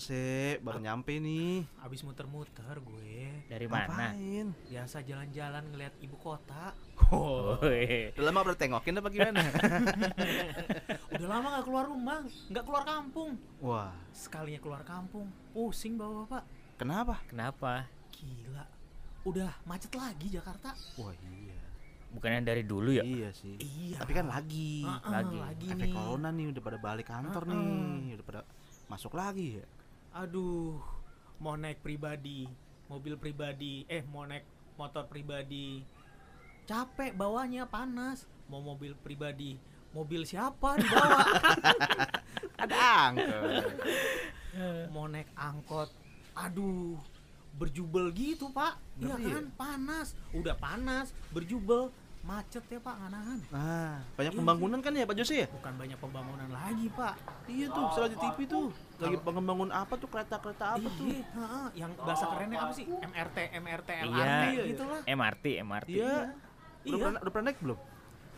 Jose? Baru nyampe nih. Habis muter-muter gue. Dari mana? Ngapain? Biasa jalan-jalan ngeliat ibu kota. Oh. Woi. Udah lama udah tengokin apa gimana? Udah lama nggak keluar rumah, nggak keluar kampung. Wah, Sekalinya keluar kampung, pusing bapak-bapak. kenapa? Kenapa? Gila. Udah macet lagi Jakarta. Wah iya. Bukannya dari dulu ya? Iya sih. Iya. Tapi kan lagi. Heeh, lagi. lagi Efek nih. corona nih udah pada balik kantor Heeh. nih. Udah pada masuk lagi ya. Aduh, mau naik pribadi, mobil pribadi, eh mau naik motor pribadi. Capek bawanya panas. Mau mobil pribadi, mobil siapa dibawa? Ada angkot. mau naik angkot. Aduh, berjubel gitu, Pak. Iya Ngeri ya? kan, panas. Udah panas, berjubel, macet ya, Pak, nggak nahan. Nah, banyak Iya pembangunan kan ya Pak Jose ya? Bukan banyak pembangunan lagi, Pak. Iya tuh, salah di TV tuh. Lagi pengembangun apa tuh kereta-kereta apa tuh? Iya, heeh. yang bahasa kerennya apa sih? MRT, MRT, LRT Iya. gitu lah. MRT, MRT. Iya. Udah, Iya. pernah, udah pernah naik belum?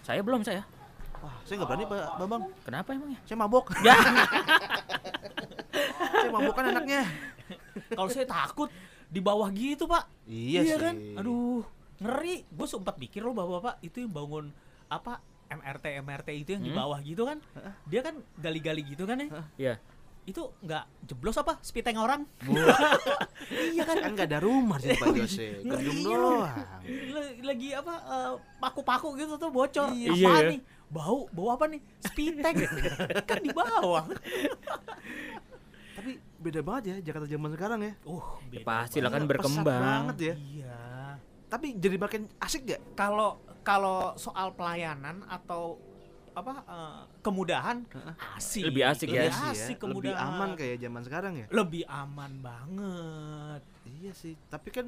Saya belum saya. Wah, saya nggak berani Pak Bambang. Kenapa emangnya? Saya mabok. Ya. saya mabok kan anaknya. Kalau saya takut di bawah gitu, Pak. Iya, sih. kan? Aduh, ngeri. Gue sempat pikir loh bapak-bapak itu yang bangun apa MRT MRT itu yang di Hmm? bawah gitu kan. Dia kan gali-gali gitu kan ya. Iya. Itu nggak jeblos apa spiteng orang? iya kan? Kan nggak ada rumah sih Pak Jose. Gedung Iya. doang. Lagi apa eh, paku-paku gitu tuh bocor. Iya. Apaan Iya, ya. nih? Bau, bau apa nih? Spiteng. kan di bawah. Tapi beda banget ya Jakarta zaman sekarang ya. Uh, Ya, pasti lah kan Pesat berkembang. banget ya. Iya. Tapi jadi makin asik gak? Kalau kalau soal pelayanan atau apa eh, kemudahan asik. Lebih asik ya. Lebih asik Lebih kemudahan. aman kayak zaman sekarang ya. Lebih aman banget. Iya sih. Tapi kan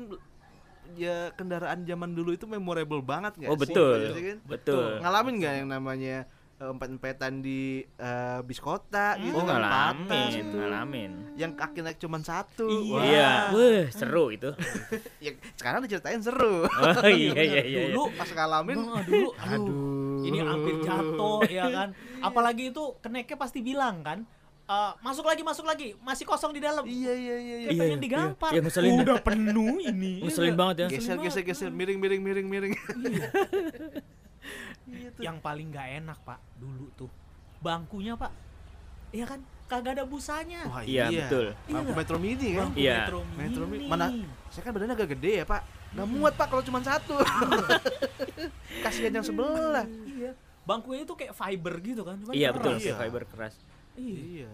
ya kendaraan zaman dulu itu memorable banget nggak Oh, sih? betul. Iya kan? Betul. Ngalamin nggak yang namanya eh, empet-empetan di eh, bis kota gitu Oh, kan patah ngalamin, gitu. ngalamin. Yang kaki naik cuma satu. Iya. Wah. Iya. Wah, seru itu. Ya, sekarang diceritain seru. Oh iya iya iya. Dulu Pas ngalamin Nah, dulu aduh, aduh. Ini hampir jatuh ya kan. Apalagi itu keneknya pasti bilang kan, "Eh, masuk lagi masuk lagi, masih kosong di dalam. Iya iya iya iya. Kayak Iya, pengen iya, digampar. iya. Iya. Udah penuh ini. Ngeselin banget ya. Geser geser geser miring miring miring miring. Iya. Iya tuh. Yang paling nggak enak pak dulu tuh bangkunya pak, iya kan kagak ada busanya. Wah, Iya, betul. Bangku Iya. Metro Mini kan. Iya. Metro Metro Mini. Mana saya kan badannya agak gede ya, Pak. Gak muat, Pak, kalau cuma satu. Kasihan yang sebelah. Iya. Bangkunya itu kayak fiber gitu kan. cuman Iya keras. betul, Iya. fiber keras. Iya. Iya.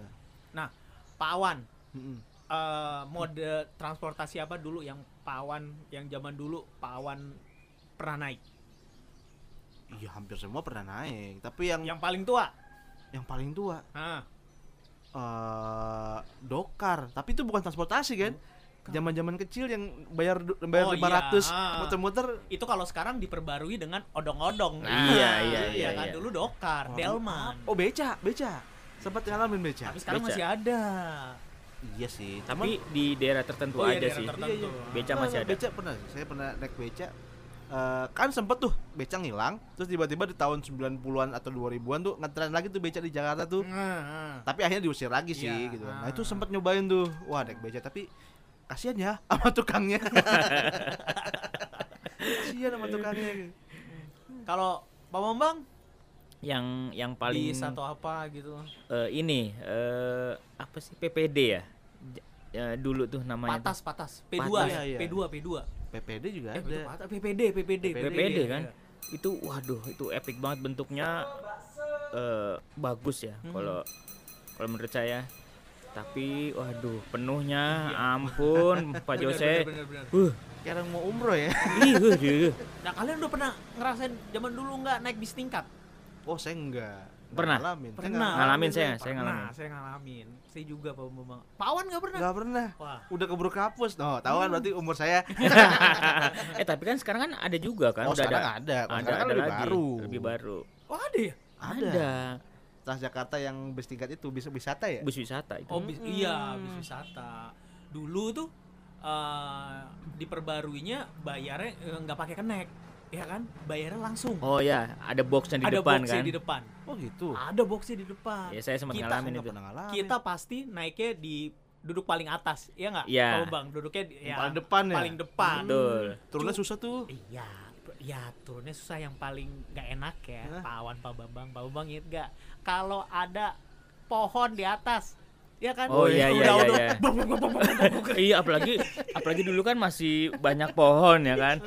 Pak Awan, Mm-mm. eh, mode transportasi apa dulu yang Pawan yang zaman dulu Pawan pernah naik? Iya, hampir semua pernah naik. Tapi yang yang, Yang paling tua. paling tua Nah, eh dokar. Tapi itu bukan transportasi kan? Zaman-zaman kecil yang bayar bayar Oh, 500 iya. muter-muter itu kalau sekarang diperbarui dengan odong-odong. Nah, iya, iya, iya, kan iya. dulu dokar, Wah, Delman. Oh, beca, beca. Sempat ngalamin beca. Tapi sekarang beca. masih ada. Iya sih. Tapi di daerah tertentu Oh, iya, aja daerah sih. tertentu. Beca Nah, masih ada. Beca pernah. Saya pernah naik beca. Eh, kan sempet tuh beca ngilang, terus tiba-tiba di tahun 90-an atau 2000-an tuh ngetren lagi tuh beca di Jakarta tuh. Nah, Tapi akhirnya diusir lagi sih Iya, gitu. ah. Nah, itu sempet nyobain tuh. Wah, naik beca tapi kasihan ya sama tukangnya. kasihan sama tukangnya. kalau Pak Bambang Yang yang paling bis atau apa gitu. eh, ini eh, apa sih PPD ya? J- ya, dulu tuh namanya. tuh. Patas, patas. P2 Patas. ya, iya. P2, P2. PPD juga Eh, ada. itu patas. PPD, PPD, PPD iya, kan? iya. Itu waduh, itu epic banget bentuknya eh, bagus ya Hmm. kalau kalau menurut saya. Tapi waduh, penuhnya Iya. ampun Pak Jose. bener, bener, bener. Uh, Kayak orang mau umroh ya. ih, waduh. Nah, kalian udah pernah ngerasain zaman dulu nggak naik bis tingkat? Oh, saya enggak. Pernah? Ngalamin. Saya Pernah. nggak Ngalamin saya, saya Pernah, ngalamin. saya ngalamin. Saya juga Pak Bambang. Pawan nggak pernah? Nggak pernah. Wah. Udah keburu kapus. Oh, tahu kan berarti umur saya. eh tapi kan sekarang kan ada juga kan Oh, udah sekarang ada ada. Ada, sekarang kan ada lebih lagi baru. lebih baru Oh, ada ya? Ada. Transjakarta yang bus tingkat itu bisa wisata ya? bus wisata itu Oh, bis, iya, bis wisata. Dulu tuh eh diperbaruinya bayarnya eh, nggak pakai kenek. Ya kan bayarnya langsung Oh ya, ada boxnya di ada depan boxnya kan. di depan Oh gitu. ada boxnya di depan Ya saya sempat ngalamin itu. ngalamin. kita pasti naiknya di duduk paling atas ya nggak Iya. Kalau bang duduknya di- ya, paling depan ya. paling depan Betul. Turunnya susah tuh. iya ya turunnya susah yang paling nggak enak ya Hah? Pak Awan Pak Bambang Pak Bambang inget nggak kalau ada pohon di atas ya kan Oh, iya, iya, udah, iya, iya. iya, apalagi apalagi dulu kan masih banyak pohon ya kan.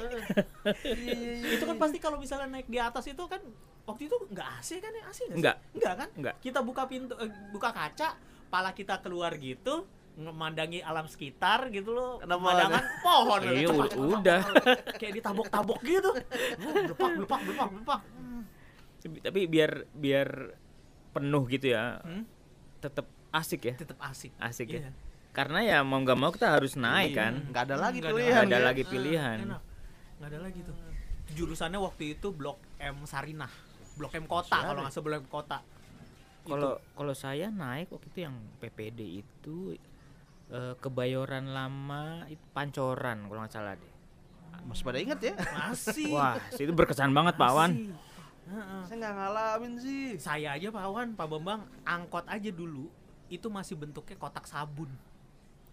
itu kan pasti kalau misalnya naik di atas itu kan waktu itu nggak AC kan ya AC nggak? Nggak. nggak kan Nggak. kita buka pintu eh, buka kaca pala kita keluar gitu memandangi alam sekitar gitu loh Kenapa pemandangan pohon Iya, udah- kayak ditabok-tabok gitu belepak belepak belepak belepak Tapi, tapi biar biar penuh gitu ya. Hmm? Tetap asik ya. tetap asik Asik ya. Iya. Karena ya mau nggak mau kita harus naik Iya. kan. Nggak ada lagi Nggak pilihan. nggak ada ya. lagi pilihan. enak nggak ada lagi tuh jurusannya waktu itu blok M Sarinah blok M kota kalau ada nggak blok M kota Kalau kalau saya naik waktu itu yang PPD itu eh, kebayoran lama itu pancoran kalau nggak salah deh. Masih pada inget ya? masih Wah, itu berkesan banget Pak Wan. Saya nggak ngalamin sih. saya aja Pak Wan, Pak Bambang angkot aja dulu itu masih bentuknya kotak sabun.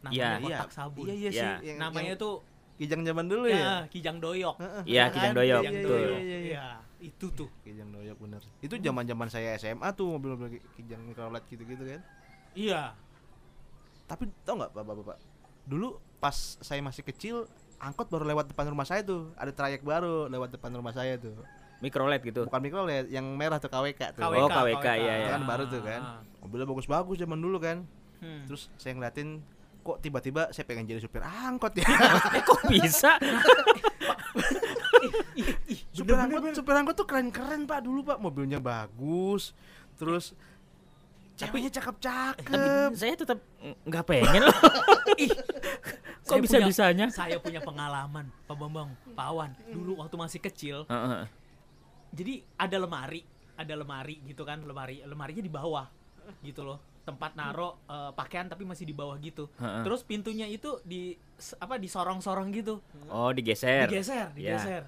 Namanya Iya. kotak sabun. Iya iya Iya. sih. Yang, Namanya yang tuh kijang zaman dulu ya, ya. Kijang Doyok. Heeh. Iya, Ya Kijang kan? Doyok, Kijang betul. Doyok. Iya, iya, Iya, itu tuh. Kijang doyok bener. Itu zaman zaman saya SMA tuh mobil-mobil kijang mikrolet gitu-gitu kan. Iya. Tapi tau nggak bapak-bapak? Dulu pas saya masih kecil, angkot baru lewat depan rumah saya tuh. Ada trayek baru lewat depan rumah saya tuh. Mikrolet gitu. Bukan mikrolet, yang merah tuh KWK tuh. Oh, KWK, iya, Itu iya. kan baru tuh kan. Mobilnya bagus-bagus zaman dulu kan. Hmm. Terus saya ngeliatin kok tiba-tiba saya pengen jadi supir angkot ya. Eh, kok bisa? supir angkot, supir angkot tuh keren-keren pak dulu pak, mobilnya bagus, terus ceweknya Tapi cakep-cakep. saya tetap nggak pengen loh. Ih, Kok saya bisa punya- bisanya? Saya punya pengalaman, Pak Bambang, Pak Awan. Dulu waktu masih kecil, Heeh. jadi ada lemari, ada lemari gitu kan, lemari lemarinya di bawah gitu loh. Tempat naro eh, pakaian tapi masih di bawah gitu. Terus pintunya itu di apa disorong-sorong gitu. Oh, digeser. Digeser, Ya. digeser.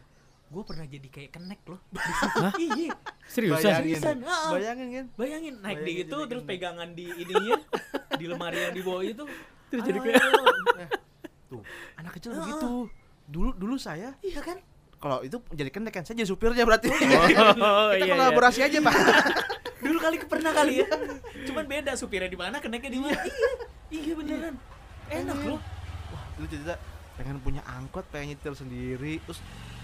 Gue pernah jadi kayak kenek loh. Hah? Iya, Seriusan? Bayangin, Seriusan, bayangin kan? bayangin naik di Bayangin itu jadi terus kenek. pegangan di ininya di lemari yang di bawah itu. Terus Ayo, jadi kayak- ayo. Tuh, anak kecil begitu. Dulu dulu saya Iya kan? kalau itu jadi kenek kan saya jadi supirnya berarti. Oh, Kita iya, iya. kolaborasi aja pak. Kali pernah kali ya. Cuman beda supirnya di mana, keneknya di mana. Iya. Iya beneran. Enak loh. Dulu cerita pengen punya angkot, pengen nyetir sendiri. Terus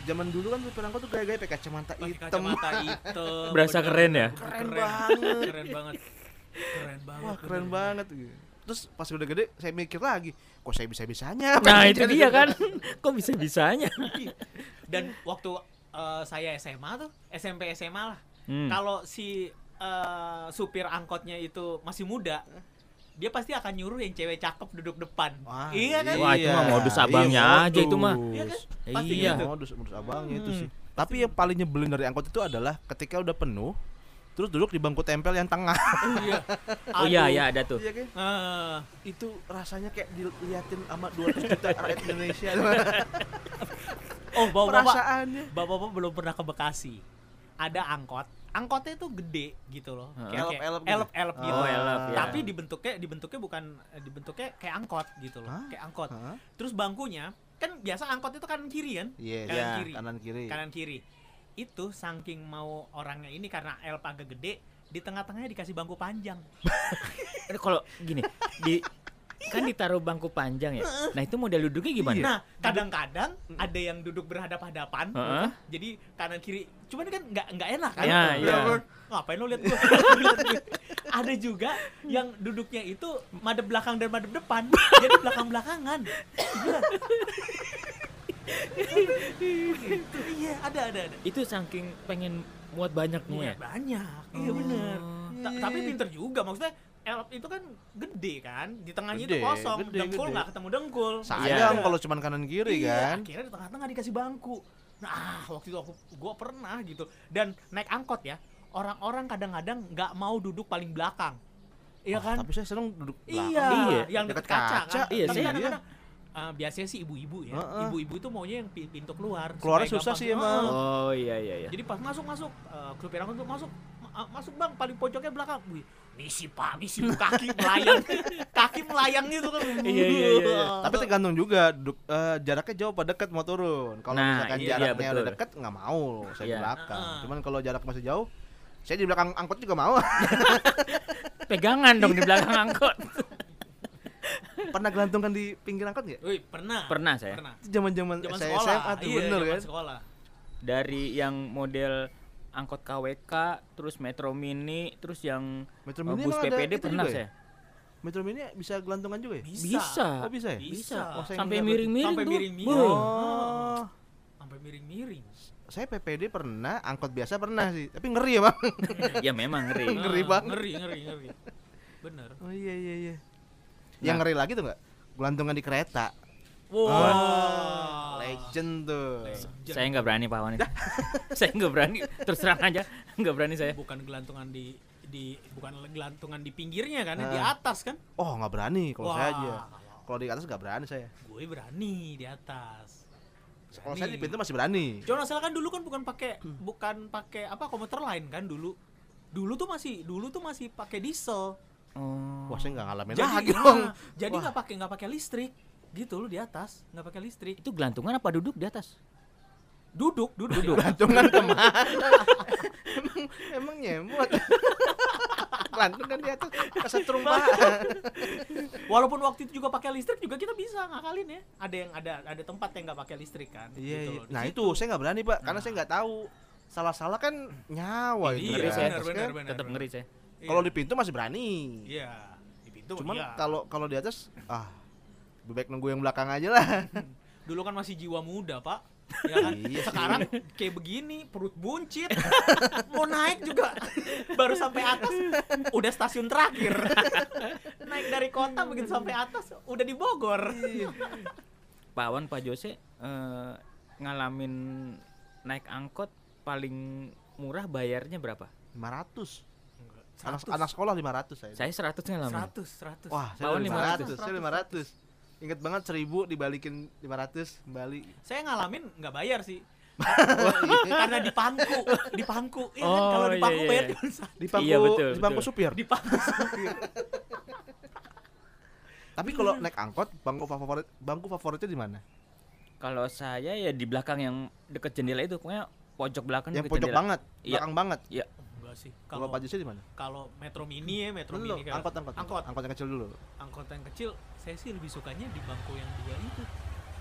zaman dulu kan supir angkot tuh gaya-gaya pakai kacamata hitam. kacamata hitam. Berasa keren ya? Keren banget. Keren banget. Keren banget. Wah keren banget. Terus pas udah gede saya mikir lagi, kok saya bisa bisanya? Nah, itu dia kan. Kok bisa bisanya? Dan waktu eh, saya SMA tuh, SMP SMA lah. Hmm. Kalau si eh, supir angkotnya itu masih muda, dia pasti akan nyuruh yang cewek cakep duduk depan. Wah, iya kan? Wah, itu mah modus Iya, abangnya aja itu mah. Iya kan? Pasti Iya. gitu. Modus modus abangnya itu Hmm. sih. Tapi yang paling nyebelin dari angkot itu adalah ketika udah penuh, terus duduk di bangku tempel yang tengah. Iya. Oh iya, Aduh. iya ada tuh. Iya kan? Eh, Itu rasanya kayak diliatin sama 200 juta rakyat Indonesia. oh, bapak-bapak, Perasaannya. bapak-bapak belum pernah ke Bekasi. Ada angkot. Angkotnya tuh gede gitu loh. Heeh. Kayak- gitu? elep-elep gitu. Oh, elep, ya. Tapi dibentuknya dibentuknya bukan eh, dibentuknya kayak angkot gitu loh. Hah? Kayak angkot. Hah? Terus bangkunya kan biasa angkot itu kanan kiri kan? Iya, Kanan iya, kiri. kanan kiri. Kanan kiri. Itu saking mau orangnya ini karena elep agak gede, di tengah-tengahnya dikasih bangku panjang. Kalau gini, di kan ditaruh bangku panjang ya. Nah, itu model duduknya gimana? Nah, kadang-kadang ada yang duduk berhadap-hadapan, Heeh. jadi kanan kiri. Cuman kan nggak nggak enak kan? Ya, ya. Bener-bener, Ngapain lo lihat gua? ada juga yang duduknya itu madep belakang dan madep depan, jadi belakang belakangan. Gitu, iya, ada ada ada. Itu saking pengen muat banyaknya ya. banyak, iya Oh. bener. Ta- tapi pinter juga maksudnya. Elop itu kan gede kan, di tengahnya itu Gede, kosong, gede, dengkul nggak ketemu dengkul. Sayang Iya. kalau cuman kanan kiri Iya, kan. Akhirnya di tengah-tengah dikasih bangku. Nah, waktu itu aku gua pernah gitu. Dan naik angkot ya, orang-orang kadang-kadang nggak mau duduk paling belakang. Iya Oh, kan? Tapi saya seneng duduk Iya, belakang. Iya, yang dekat kaca, kaca. kan. Iya Tapi sih. kadang-kadang ah, biasanya sih ibu-ibu ya. Ibu-ibu itu maunya yang pi- pintu keluar. Keluarnya supaya susah gampang. sih emang. Oh iya iya iya. Jadi pas masuk masuk uh, angkot tuh masuk ma- masuk bang paling pojoknya belakang. Wih, misi pak, misi kaki melayang, kaki melayang gitu kan. Iya, iya, iya, iya. Tapi tergantung juga duk- eh, jaraknya jauh apa dekat mau turun. Kalau Nah, misalkan iya, jaraknya betul. udah dekat nggak mau saya di Iya. belakang. Heeh. Cuman kalau jarak masih jauh, saya di belakang angkot juga mau. Pegangan dong di belakang angkot. Pernah gelantungkan di pinggir angkot nggak? Wih, pernah. Pernah saya. Pernah. Itu zaman-zaman Zaman saya sekolah. SMA tuh iya, bener zaman kan? sekolah. Dari yang model angkot KWK, terus Metro Mini, terus yang Metro Mini bus emang ada PPD pernah ya? saya. Metro Mini bisa gelantungan juga ya? Bisa. Oh bisa ya? Bisa. Oh, Sampai miring-miring Sampai tuh. miring-miring. Oh. Sampai miring-miring. Saya PPD pernah, angkot biasa pernah sih. Tapi ngeri ya, Bang. ya memang ngeri. Ngeri banget. Ngeri, ngeri, ngeri. Bener. Oh iya iya iya. Yang Nah. ngeri lagi tuh nggak? Gelantungan di kereta. Wow. Legend tuh. Legend. Saya nggak berani Pak Wan itu. saya nggak berani. Terus terang aja, nggak berani saya. Bukan gelantungan di di bukan gelantungan di pinggirnya kan, di Ah. atas kan? Oh nggak berani kalau saya aja. kalau di atas nggak berani saya. gue berani di atas. Kalau saya di pintu masih berani. Cuma masalah kan dulu kan bukan pakai bukan pakai apa komuter lain kan dulu. Dulu tuh masih dulu tuh masih pakai diesel. Oh. Wah saya nggak ngalamin Jadi lagi nah, dong. jadi nggak pakai nggak pakai listrik gitu loh di atas nggak pakai listrik Itu gelantungan apa duduk di atas? duduk duduk, di atas. Gelantungan ke mana? emang, emang nyemot. Gelantungan di atas kesetrum walaupun waktu itu juga pakai listrik juga kita bisa ngakalin ya ada yang ada ada tempat yang nggak pakai listrik kan Iya, gitu iya. Nah situ. itu saya nggak berani pak, karena Nah. saya nggak tahu. Salah-salah kan nyawa itu. iya kan. benar Tetap ngeri saya. Iya. Kalau di pintu masih berani. iya di pintu Cuman iya. kalau kalau di atas ah lebih baik nunggu yang belakang aja lah. dulu kan masih jiwa muda pak ya kan Iya sih. sekarang kayak begini perut buncit mau naik juga baru sampai atas udah stasiun terakhir naik dari kota begitu sampai atas udah di Bogor Pak Wan, Pak Jose eh, ngalamin naik angkot paling murah bayarnya berapa? 500. Anak, 100. anak sekolah 500 saya. Saya 100 ngalamin. 100 100 Wah, saya Bawaan 500. 500. Saya 500. Ingat banget 1000 dibalikin 500 kembali. saya ngalamin nggak bayar sih Oh, iya. karena di pangku di pangku ya kan Oh, kalau di iya, pangku iya, bayar iya. cuma satu. Di pangku Iya, betul, di pangku betul. supir. di pangku Tapi kalau naik angkot, bangku favorit bangku favoritnya di mana? Kalau saya ya di belakang yang deket jendela itu, pokoknya pojok belakang Yang pojok jendela. banget, Iya. belakang banget. Iya. Sih Kalau Jose di mana? kalau metro mini ya metro Dulu, mini kayak- angkot, angkot, angkot angkot yang kecil dulu. angkot yang kecil saya sih lebih sukanya di bangku yang dua itu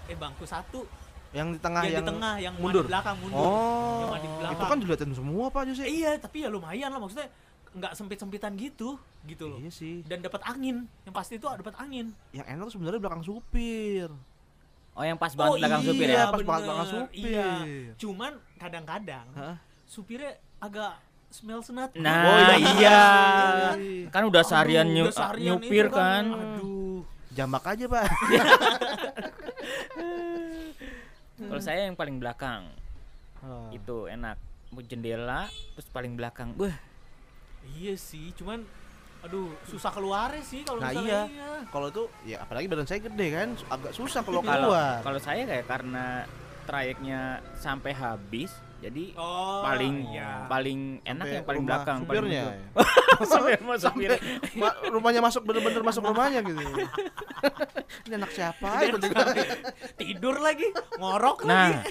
eh bangku satu Yang di tengah yang, yang, di tengah yang mundur. di belakang mundur Oh, Yang di belakang. itu kan dilihatin semua Pak Jose. Eh, iya tapi ya lumayan lah maksudnya nggak sempit sempitan gitu gitu loh Iya sih. dan dapat angin yang pasti itu dapat angin Yang enak tuh sebenarnya belakang supir. Oh, yang pas banget belakang iya, supir ya. pas bener. banget belakang supir. iya cuman kadang-kadang supirnya agak smell senat Nah, Oh, iya. iya. Kan udah seharian Aduh, nyu- udah seharian nyupir itu kan. aduh Jambak aja Pak. Kalau saya yang paling belakang Ah. itu enak. Bu jendela terus paling belakang. Wah, iya sih cuman aduh susah keluarnya sih kalau Nah, misalnya iya. Kalau itu ya apalagi badan saya gede kan, agak susah kalau kalau keluar. kalau saya kayak karena trayeknya sampai habis, jadi oh paling iya. paling enak Sampai yang paling rumah belakang paling supirnya. ujung. ya. supir. Ma- rumahnya masuk bener-bener masuk rumahnya gitu. Ini anak siapa? Juga. tidur lagi ngorok Nah, lagi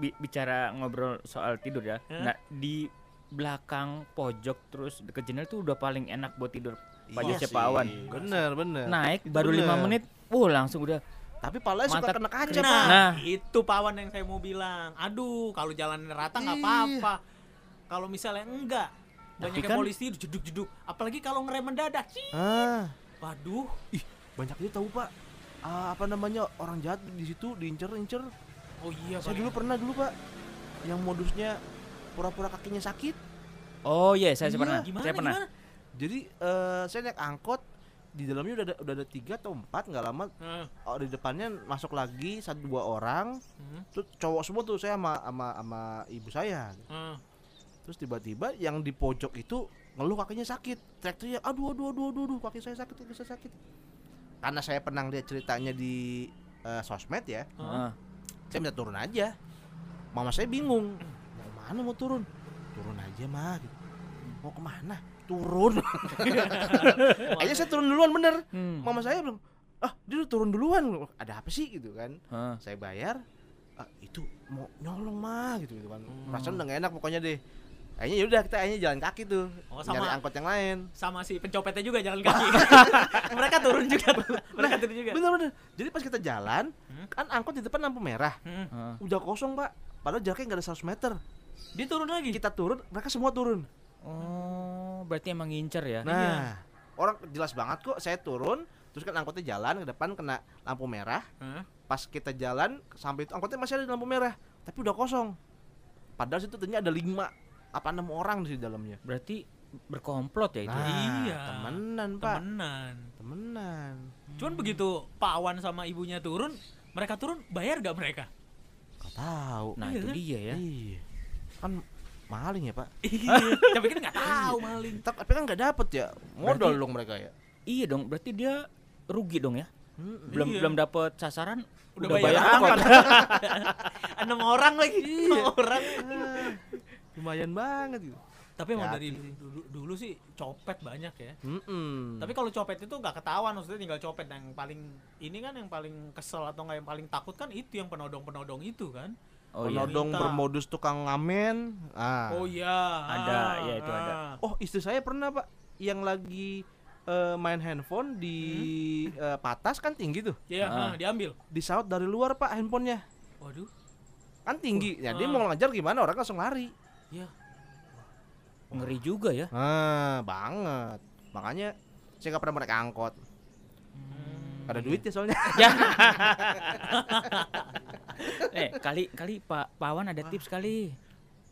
bi- bicara ngobrol soal tidur ya. Hah? Nah, di belakang pojok terus deket jendela tuh udah paling enak buat tidur. Pak Iya Jose sih. Pak Awan. Bener bener. Naik baru lima menit, wuh langsung udah Tapi palanya suka kena kaca Nah. pak. Nah, itu pawan yang saya mau bilang. Aduh, kalau jalan rata nggak Iya. apa-apa. Kalau misalnya enggak, banyak kan- polisi jeduk-jeduk. Apalagi kalau ngerem mendadak. Cih, Ah, Waduh, ih banyak itu tahu pak. Ah, apa namanya orang jahat di situ diincer-incer. oh iya. Saya dulu pernah dulu pak, yang modusnya pura-pura kakinya sakit. Oh iya, saya Iya. pernah. Gimana, saya pernah. gimana? Jadi eh, saya naik angkot di dalamnya udah ada, udah ada tiga atau empat nggak lama Nah, oh, di depannya masuk lagi satu dua orang. Hmm, tuh cowok semua tuh saya sama sama sama ibu saya. Hmm. terus tiba-tiba yang di pojok itu ngeluh kakinya sakit. Teriak-teriak aduh aduh aduh aduh, aduh kaki saya sakit kaki saya sakit. Karena saya pernah lihat ceritanya di eh, sosmed ya. Heeh. saya minta turun aja. Mama saya bingung mau ke mana mau turun? Turun aja mah gitu. mau ke mana turun. Aja saya turun duluan bener. Hmm. mama saya bilang ah dia udah turun duluan. Ada apa sih? Gitu kan. Heeh. saya bayar ah, itu mau nyolong mah gitu gitu kan. Hmm. perasaan udah gak enak pokoknya deh. Akhirnya yaudah kita akhirnya jalan kaki tuh Oh, nyari sama- angkot yang lain. sama si pencopetnya juga jalan kaki. Mereka turun juga mereka turun juga. bener-bener. Jadi pas kita jalan Hmm. kan angkot di depan lampu merah. Hmm. Udah kosong pak. Padahal jaraknya nggak ada 100 meter. Dia turun lagi? Kita turun mereka semua turun Oh, berarti emang ngincer ya? nah Iya. orang jelas banget kok saya turun terus kan angkotnya jalan ke depan kena lampu merah Hah? pas kita jalan sampai itu angkotnya masih ada di lampu merah tapi udah kosong padahal situ ternyata ada lima apa enam orang di dalamnya Berarti berkomplot ya itu. nah Iya. temenan pak temenan temenan cuman begitu Pak Awan sama ibunya turun mereka turun bayar gak mereka Gak tahu Nah, Iya itu kan? dia ya. Iya. kan maling ya pak? Iya. Tapi kita nggak tahu maling. Tapi kan nggak dapet ya? Modal Berarti- dong mereka ya? Iya dong, berarti dia rugi dong ya. Mm-mm. Belum Iya. belum dapet sasaran udah, udah, bayar, bayar angkot. angkot. enam orang lagi. Enam orang. Lumayan banget gitu. Tapi emang dari dulu, dulu sih copet banyak ya. Mm-mm. tapi kalau copet itu nggak ketahuan maksudnya tinggal copet. Yang paling ini kan yang paling kesel atau nggak yang paling takut kan itu yang penodong penodong itu kan Oh iya. penodong Minta. bermodus tukang ngamen ah. oh iya Ada, Ah, ya itu ada. ah. oh istri saya pernah pak yang lagi eh, main handphone di eh, patas kan tinggi tuh iya Ah. ah, diambil disaut dari luar pak handphonenya waduh kan tinggi ya dia Ah. mau ngajar gimana orang langsung lari ya Ngeri juga ya. ah banget makanya saya nggak pernah naik angkot Hmm, ada iya. duit ya soalnya eh, kali kali Pak Pawan ada tips kali.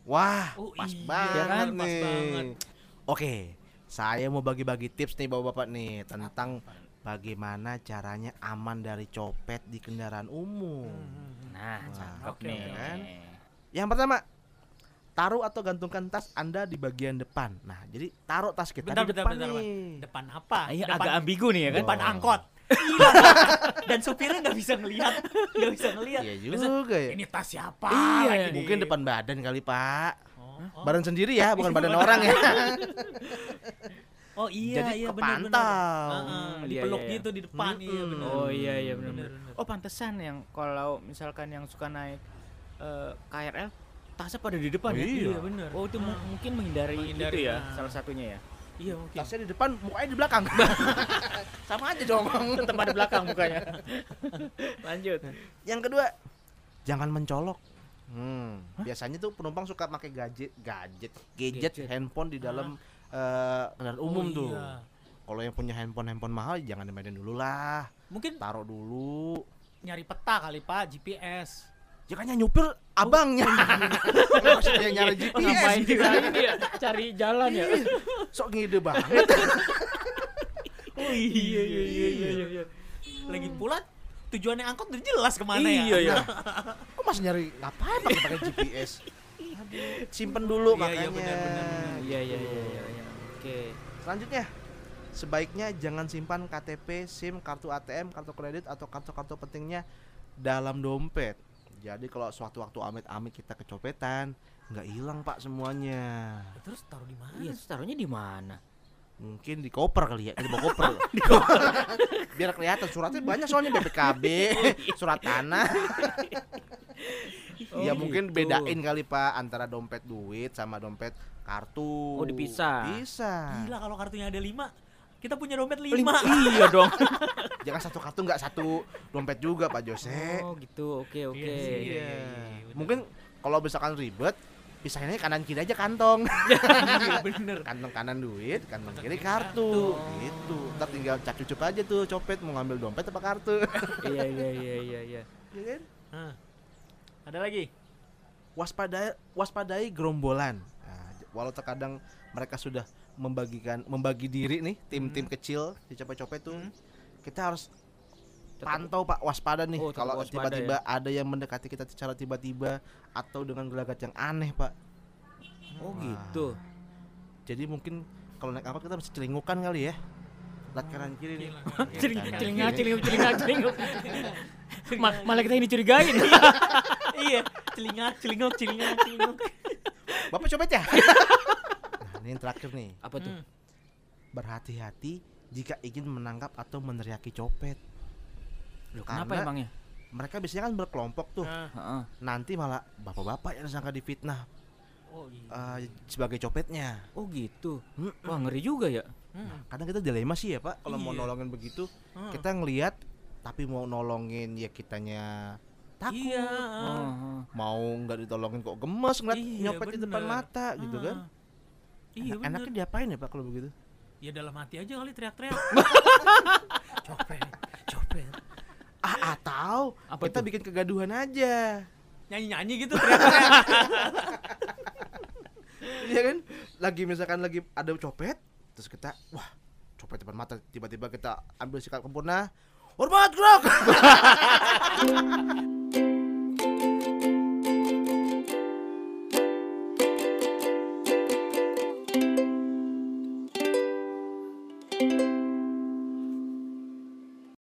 wah Oh, pas iya, banget kan? nih Pas banget. oke saya mau bagi-bagi tips nih bapak-bapak nih tentang bagaimana caranya aman dari copet di kendaraan umum Hmm, Nah, Wah, cakep oke, nih. kan? Yang pertama, taruh atau gantungkan tas Anda di bagian depan. Nah, jadi taruh tas kita Bentar, di bentar, depan bentar, nih. depan apa Ah, iya, depan agak ambigu nih ya kan. depan Oh. angkot. dan supirnya nggak bisa ngelihat nggak bisa ngelihat Iya juga ya. ini tas siapa Iya, lagi nih. Mungkin depan badan kali, Pak. oh, oh. Badan sendiri ya, bukan badan orang ya. Oh iya Jadi iya kepantau. benar Hmm, iya, dipeluk iya, iya. gitu di depan iya Mm-mm. benar. Oh iya iya benar. Benar. Oh pantesan yang kalau misalkan yang suka naik eh, KRL tasnya pada di depan ya. Iya. Iya benar. Oh itu mu- mungkin menghindari, Menghindari, itu ya nah. salah satunya ya. Iya mungkin. Tasnya di depan, mukanya di belakang. Sama aja dong. Tetap ada belakang mukanya. Lanjut. Yang kedua, jangan mencolok. Hmm, biasanya tuh penumpang suka pakai gadget, gadget, gadget, Gadget. handphone di dalam eh, kendaraan umum Oh, tuh. iya. Kalau yang punya handphone handphone mahal jangan dimainin dulu lah, Mungkin taruh dulu. nyari peta kali Pak, GPS. Ya kan yang nyupir abangnya. Maksudnya nyari GPS. Ngapain gitu. ini ya? Cari jalan ya. Sok ngide banget. Oh iya iya iya iya. iya. Lagi pula tujuannya angkot udah jelas ke mana ya. Iya ya. Kok masih nyari ngapain pakai pakai GPS? Simpen dulu Iya, iya, makanya. benar, benar, benar. Iya iya iya iya. iya. Oke. Selanjutnya, sebaiknya jangan simpan KTP, SIM, kartu ATM, kartu kredit atau kartu-kartu pentingnya dalam dompet. Jadi kalau suatu waktu amit-amit kita kecopetan, nggak hilang pak semuanya. Terus taruh di mana? Iya, terus taruhnya di mana? Mungkin di koper kali ya, di bawa koper. Biar kelihatan suratnya banyak soalnya BPKB, surat tanah. Oh, ya mungkin gitu. bedain kali pak antara dompet duit sama dompet kartu. Oh, dipisah. Bisa. Gila kalau kartunya ada lima, kita punya dompet Lima. lima. iya dong. Jangan satu kartu nggak satu dompet juga Pak Jose. Oh gitu. Oke oke. Iya sih. Iya. bener. Mungkin kalau misalkan ribet, pisahinnya kanan kiri aja kantong. Iya bener. kantong kanan duit, kantong kiri kartu. Gitu. Ntar tinggal cap cucup aja tuh copet mau ngambil dompet apa kartu. Iya iya iya iya iya. Iya kan? Hah. Ada lagi? Waspadai waspadai gerombolan. Nah, walau terkadang mereka sudah membagikan membagi diri nih tim-tim kecil di copet-copet tuh. Hmm. Kita harus pantau Pak waspada nih Oh, kalau tiba-tiba ada yang mendekati kita secara tiba-tiba atau dengan gelagat yang aneh Pak. Oh Wah. gitu. Jadi mungkin kalau naik angkot kita harus celingukan kali ya. Lihat kanan kiri nih. Celing kiri. celinguk celingak celinguk. Ma- malah kita ini curigain. iya, celingak, celingok, celingak, celingok. Bapak copet ya? nah, ini yang terakhir nih. Apa tuh? Hmm. Berhati-hati jika ingin menangkap atau meneriaki copet. Loh, kenapa Karena emangnya? mereka biasanya kan berkelompok tuh. Nah, Heeh. Nanti malah bapak-bapak yang disangka difitnah oh iya. eh, sebagai copetnya. Oh gitu. Mm, Wah ngeri juga ya. Hmm. Kadang kita dilema sih ya Pak, kalau mau Iya. nolongin begitu, Hmm. kita ngelihat tapi mau nolongin ya kitanya takut. Iya. Oh. Mau nggak ditolongin kok gemes ngeliat Iya, nyopet di depan bener. mata gitu kan. Iya Enak- bener. Enaknya diapain ya Pak kalau begitu? Ya dalam hati aja kali teriak-teriak. copet, copet. Ah, atau Apa kita tuh? bikin kegaduhan aja. Nyanyi-nyanyi gitu. Iya kan? Lagi misalkan lagi ada copet, terus kita wah, copet depan mata tiba-tiba kita ambil sikap sempurna. Hormat gerak.